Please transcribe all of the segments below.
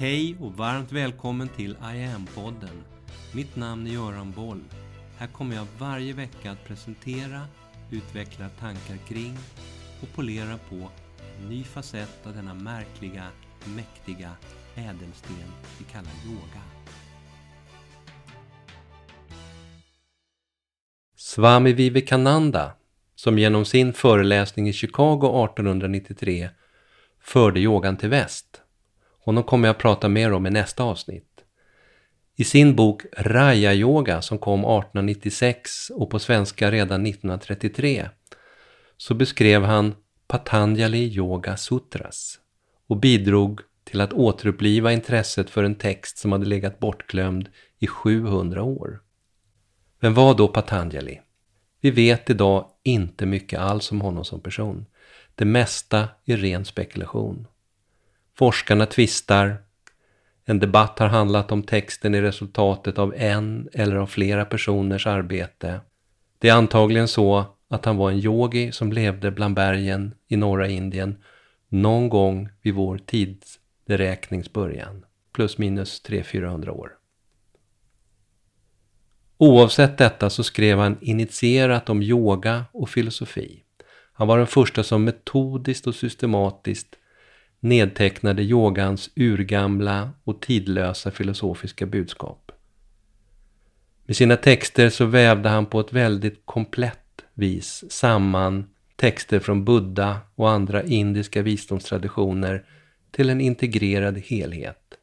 Hej och varmt välkommen till I am-podden. Mitt namn är Göran Boll. Här kommer jag varje vecka att presentera, utveckla tankar kring och polera på en ny facett av denna märkliga, mäktiga ädelsten vi kallar yoga. Swami Vivekananda, som genom sin föreläsning i Chicago 1893 förde yogan till väst. Honom kommer jag prata mer om i nästa avsnitt. I sin bok Raya Yoga som kom 1896 och på svenska redan 1933 så beskrev han Patanjali Yoga Sutras och bidrog till att återuppliva intresset för en text som hade legat bortglömd i 700 år. Vem var då Patanjali? Vi vet idag inte mycket alls om honom som person. Det mesta är ren spekulation. Forskarna tvistar. En debatt har handlat om texten är resultatet av en eller av flera personers arbete. Det är antagligen så att han var en yogi som levde bland bergen i norra Indien någon gång vid vår tidsberäknings början, plus minus 300-400 år. Oavsett detta så skrev han initierat om yoga och filosofi. Han var den första som metodiskt och systematiskt nedtecknade yogans urgamla och tidlösa filosofiska budskap. Med sina texter så vävde han på ett väldigt komplett vis samman texter från Buddha och andra indiska visdomstraditioner till en integrerad helhet.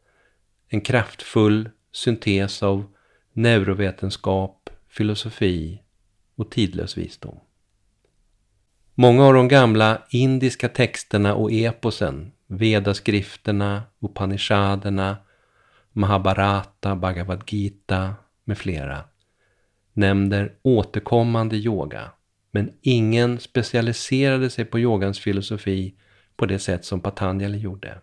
En kraftfull syntes av neurovetenskap, filosofi och tidlös visdom. Många av de gamla indiska texterna och eposen, Vedaskrifterna, Upanishaderna, Mahabharata, Bhagavad Gita med flera, nämner återkommande yoga, men ingen specialiserade sig på yogans filosofi på det sätt som Patanjali gjorde.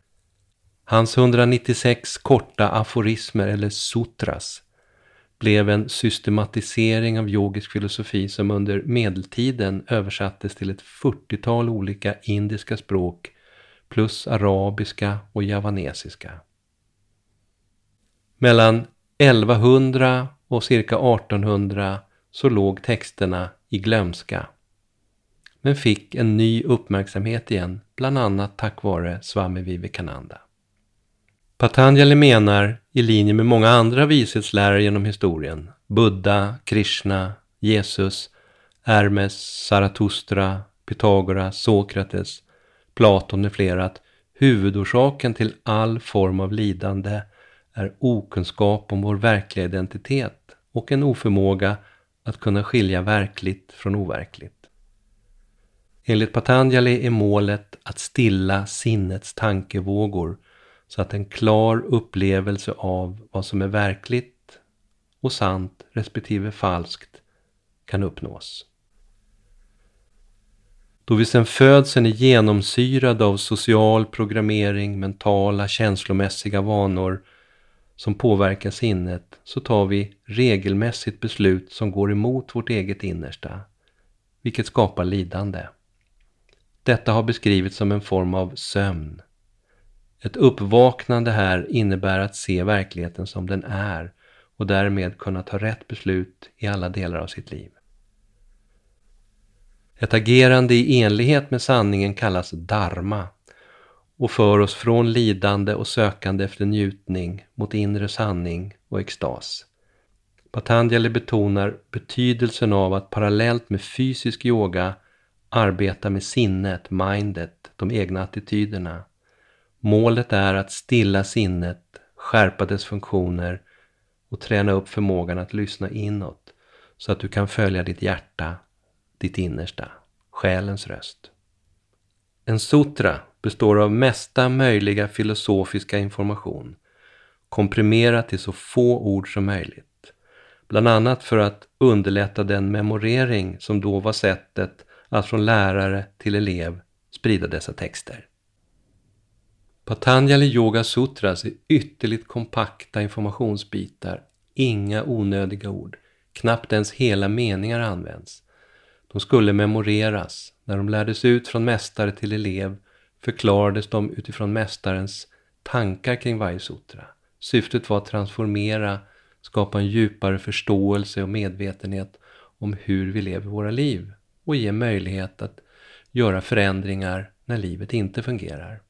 Hans 196 korta aforismer eller sutras blev en systematisering av yogisk filosofi som under medeltiden översattes till ett 40-tal olika indiska språk plus arabiska och javanesiska. Mellan 1100 och cirka 1800 så låg texterna i glömska men fick en ny uppmärksamhet igen, bland annat tack vare Swami Vivekananda. Patanjali menar, i linje med många andra vishetslärare genom historien, Buddha, Krishna, Jesus, Hermes, Zarathustra, Pythagoras, Sokrates, Platon med flera att huvudorsaken till all form av lidande är okunskap om vår verkliga identitet och en oförmåga att kunna skilja verkligt från overkligt. Enligt Patanjali är målet att stilla sinnets tankevågor så att en klar upplevelse av vad som är verkligt och sant respektive falskt kan uppnås. Då vi sedan födseln är genomsyrade av social programmering, mentala, känslomässiga vanor som påverkar sinnet så tar vi regelmässigt beslut som går emot vårt eget innersta, vilket skapar lidande. Detta har beskrivits som en form av sömn. Ett uppvaknande här innebär att se verkligheten som den är och därmed kunna ta rätt beslut i alla delar av sitt liv. Ett agerande i enlighet med sanningen kallas dharma och för oss från lidande och sökande efter njutning mot inre sanning och extas. Patanjali betonar betydelsen av att parallellt med fysisk yoga arbeta med sinnet, mindet, de egna attityderna. Målet är att stilla sinnet, skärpa dess funktioner och träna upp förmågan att lyssna inåt så att du kan följa ditt hjärta ditt innersta, själens röst. En sutra består av mesta möjliga filosofiska information, komprimerat till så få ord som möjligt. Bland annat för att underlätta den memorering som då var sättet att från lärare till elev sprida dessa texter. Patanjali Yoga Sutras är ytterligt kompakta informationsbitar, inga onödiga ord, knappt ens hela meningar används. De skulle memoreras. När de lärdes ut från mästare till elev förklarades de utifrån mästarens tankar kring varje sutra. Syftet var att transformera, skapa en djupare förståelse och medvetenhet om hur vi lever våra liv och ge möjlighet att göra förändringar när livet inte fungerar.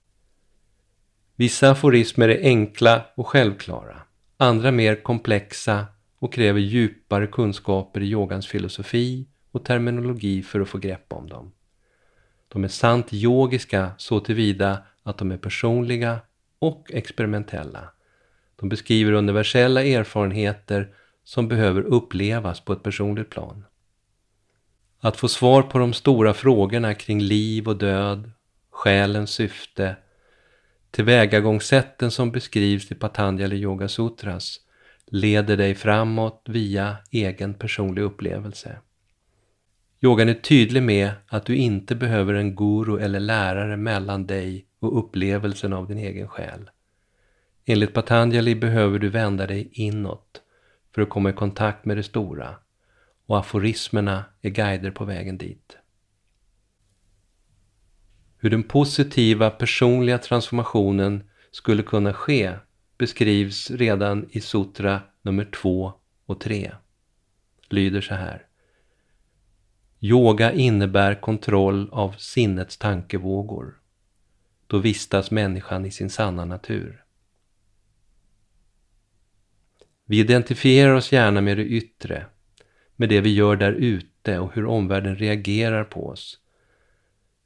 Vissa aforismer är enkla och självklara, andra mer komplexa och kräver djupare kunskaper i yogans filosofi och terminologi för att få grepp om dem. De är sant yogiska så tillvida att de är personliga och experimentella. De beskriver universella erfarenheter som behöver upplevas på ett personligt plan. Att få svar på de stora frågorna kring liv och död, själens syfte, tillvägagångssätten som beskrivs i Patanjali Yoga Sutras leder dig framåt via egen personlig upplevelse. Yogan är tydlig med att du inte behöver en guru eller lärare mellan dig och upplevelsen av din egen själ. Enligt Patanjali behöver du vända dig inåt för att komma i kontakt med det stora och aforismerna är guider på vägen dit. Hur den positiva personliga transformationen skulle kunna ske beskrivs redan i sutra nummer 2 och 3. Lyder så här. Yoga innebär kontroll av sinnets tankevågor. Då vistas människan i sin sanna natur. Vi identifierar oss gärna med det yttre, med det vi gör där ute och hur omvärlden reagerar på oss.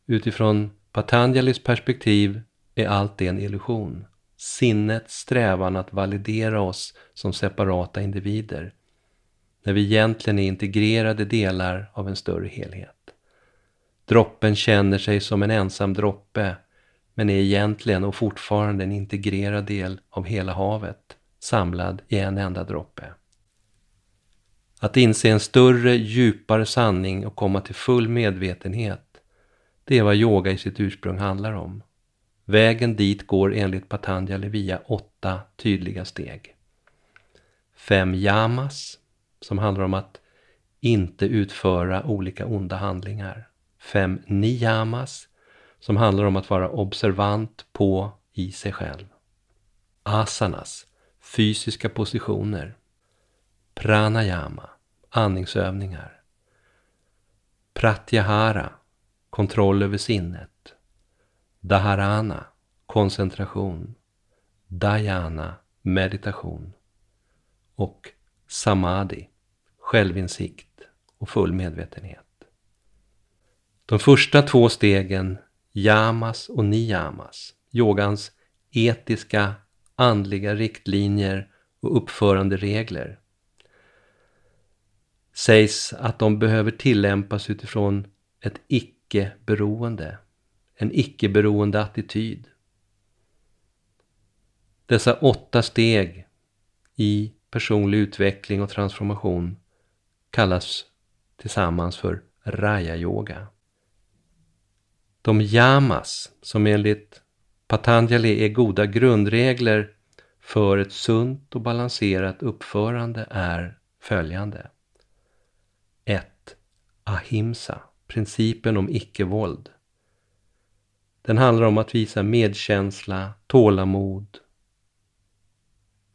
Utifrån Patanjalis perspektiv är allt det en illusion. Sinnets strävan att validera oss som separata individer när vi egentligen är integrerade delar av en större helhet. Droppen känner sig som en ensam droppe men är egentligen och fortfarande en integrerad del av hela havet samlad i en enda droppe. Att inse en större, djupare sanning och komma till full medvetenhet, det är vad yoga i sitt ursprung handlar om. Vägen dit går enligt Patanjali via åtta tydliga steg. Fem yamas, som handlar om att inte utföra olika onda handlingar. Fem niyamas, som handlar om att vara observant på i sig själv. Asanas, fysiska positioner. Pranayama, andningsövningar. Pratyahara, kontroll över sinnet. Dharana, koncentration. Dhyana, meditation. Och samadhi, självinsikt och full medvetenhet. De första två stegen, yamas och niyamas, yogans etiska, andliga riktlinjer och uppförande regler, sägs att de behöver tillämpas utifrån ett icke-beroende, en icke-beroende attityd. Dessa åtta steg i personlig utveckling och transformation kallas tillsammans för Raya-yoga. De yamas, som enligt Patanjali är goda grundregler för ett sunt och balanserat uppförande är följande. 1. Ahimsa, principen om icke-våld. Den handlar om att visa medkänsla, tålamod,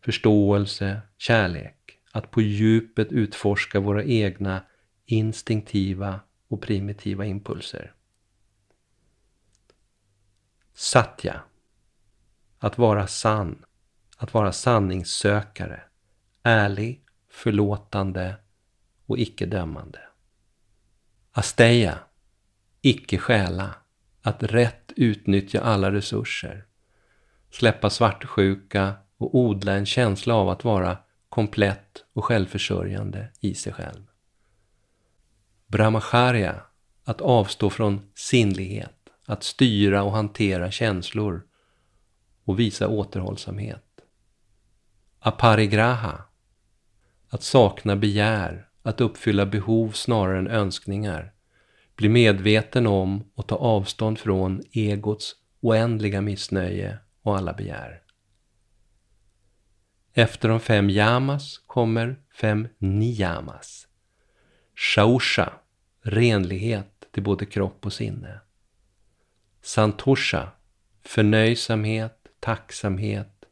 förståelse, kärlek. Att på djupet utforska våra egna instinktiva och primitiva impulser. Satya. Att vara sann. Att vara sanningssökare. Ärlig, förlåtande och icke-dömande. Asteya. Icke stjäla. Att rätt utnyttja alla resurser. Släppa svartsjuka och odla en känsla av att vara komplett och självförsörjande i sig själv. Brahmacharya, att avstå från sinnlighet, att styra och hantera känslor och visa återhållsamhet. Aparigraha, att sakna begär, att uppfylla behov snarare än önskningar, bli medveten om och ta avstånd från egots oändliga missnöje och alla begär. Efter de fem yamas kommer fem niyamas. Shausha, renlighet till både kropp och sinne. Santosha, förnöjsamhet, tacksamhet,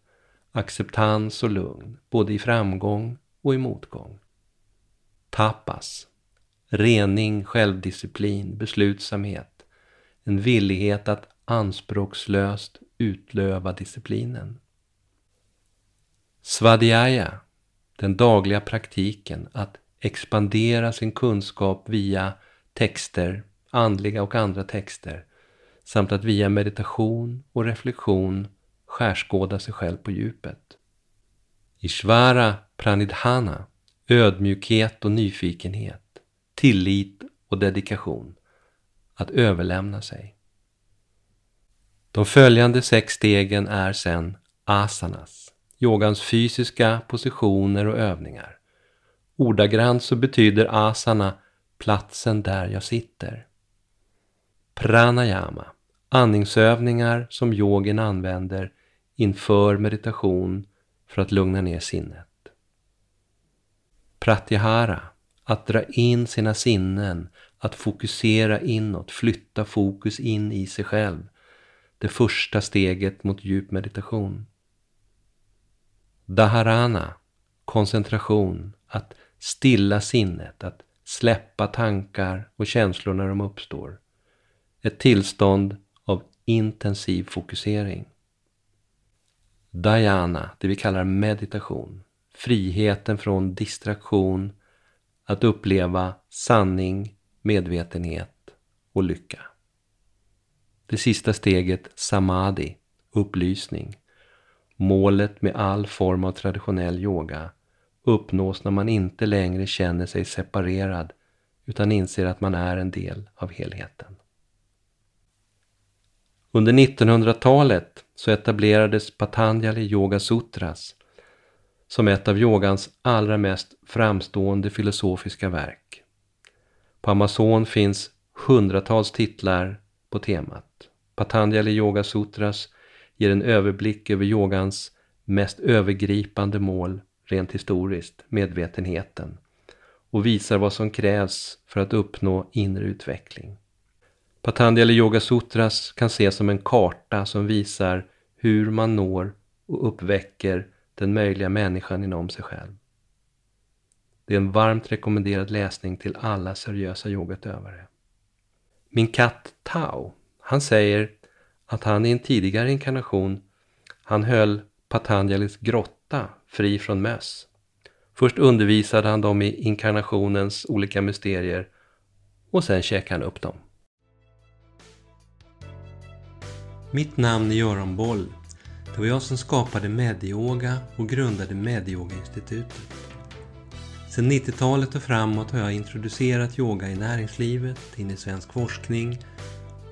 acceptans och lugn, både i framgång och i motgång. Tapas, rening, självdisciplin, beslutsamhet, en villighet att anspråkslöst utlöva disciplinen. Svadhyaya, den dagliga praktiken att expandera sin kunskap via texter, andliga och andra texter, samt att via meditation och reflektion skärskåda sig själv på djupet. Ishvara pranidhana, ödmjukhet och nyfikenhet, tillit och dedikation, att överlämna sig. De följande sex stegen är sen asanas, yogans fysiska positioner och övningar. Ordagrant så betyder asana platsen där jag sitter. Pranayama, andningsövningar som yogin använder inför meditation för att lugna ner sinnet. Pratyahara, att dra in sina sinnen, att fokusera inåt, flytta fokus in i sig själv. Det första steget mot djup meditation. Daharana, koncentration, att stilla sinnet, att släppa tankar och känslor när de uppstår. Ett tillstånd av intensiv fokusering. Dhyana, det vi kallar meditation. Friheten från distraktion, att uppleva sanning, medvetenhet och lycka. Det sista steget, samadhi, upplysning. Målet med all form av traditionell yoga uppnås när man inte längre känner sig separerad utan inser att man är en del av helheten. Under 1900-talet så etablerades Patanjali Yoga Sutras som ett av yogans allra mest framstående filosofiska verk. På Amazon finns hundratals titlar på temat. Patanjali Yoga Sutras ger en överblick över yogans mest övergripande mål rent historiskt, medvetenheten, och visar vad som krävs för att uppnå inre utveckling. Patanjali Yoga Sutras kan ses som en karta som visar hur man når och uppväcker den möjliga människan inom sig själv. Det är en varmt rekommenderad läsning till alla seriösa yogautövare. Min katt Tao, han säger att han i en tidigare inkarnation han höll Patanjalis grotta fri från möss. Först undervisade han dem i inkarnationens olika mysterier och sen käkade han upp dem. Mitt namn är Göran Boll. Det var jag som skapade Medyoga och grundade Medyoga-institutet. Sedan 90-talet och framåt har jag introducerat yoga i näringslivet, in i svensk forskning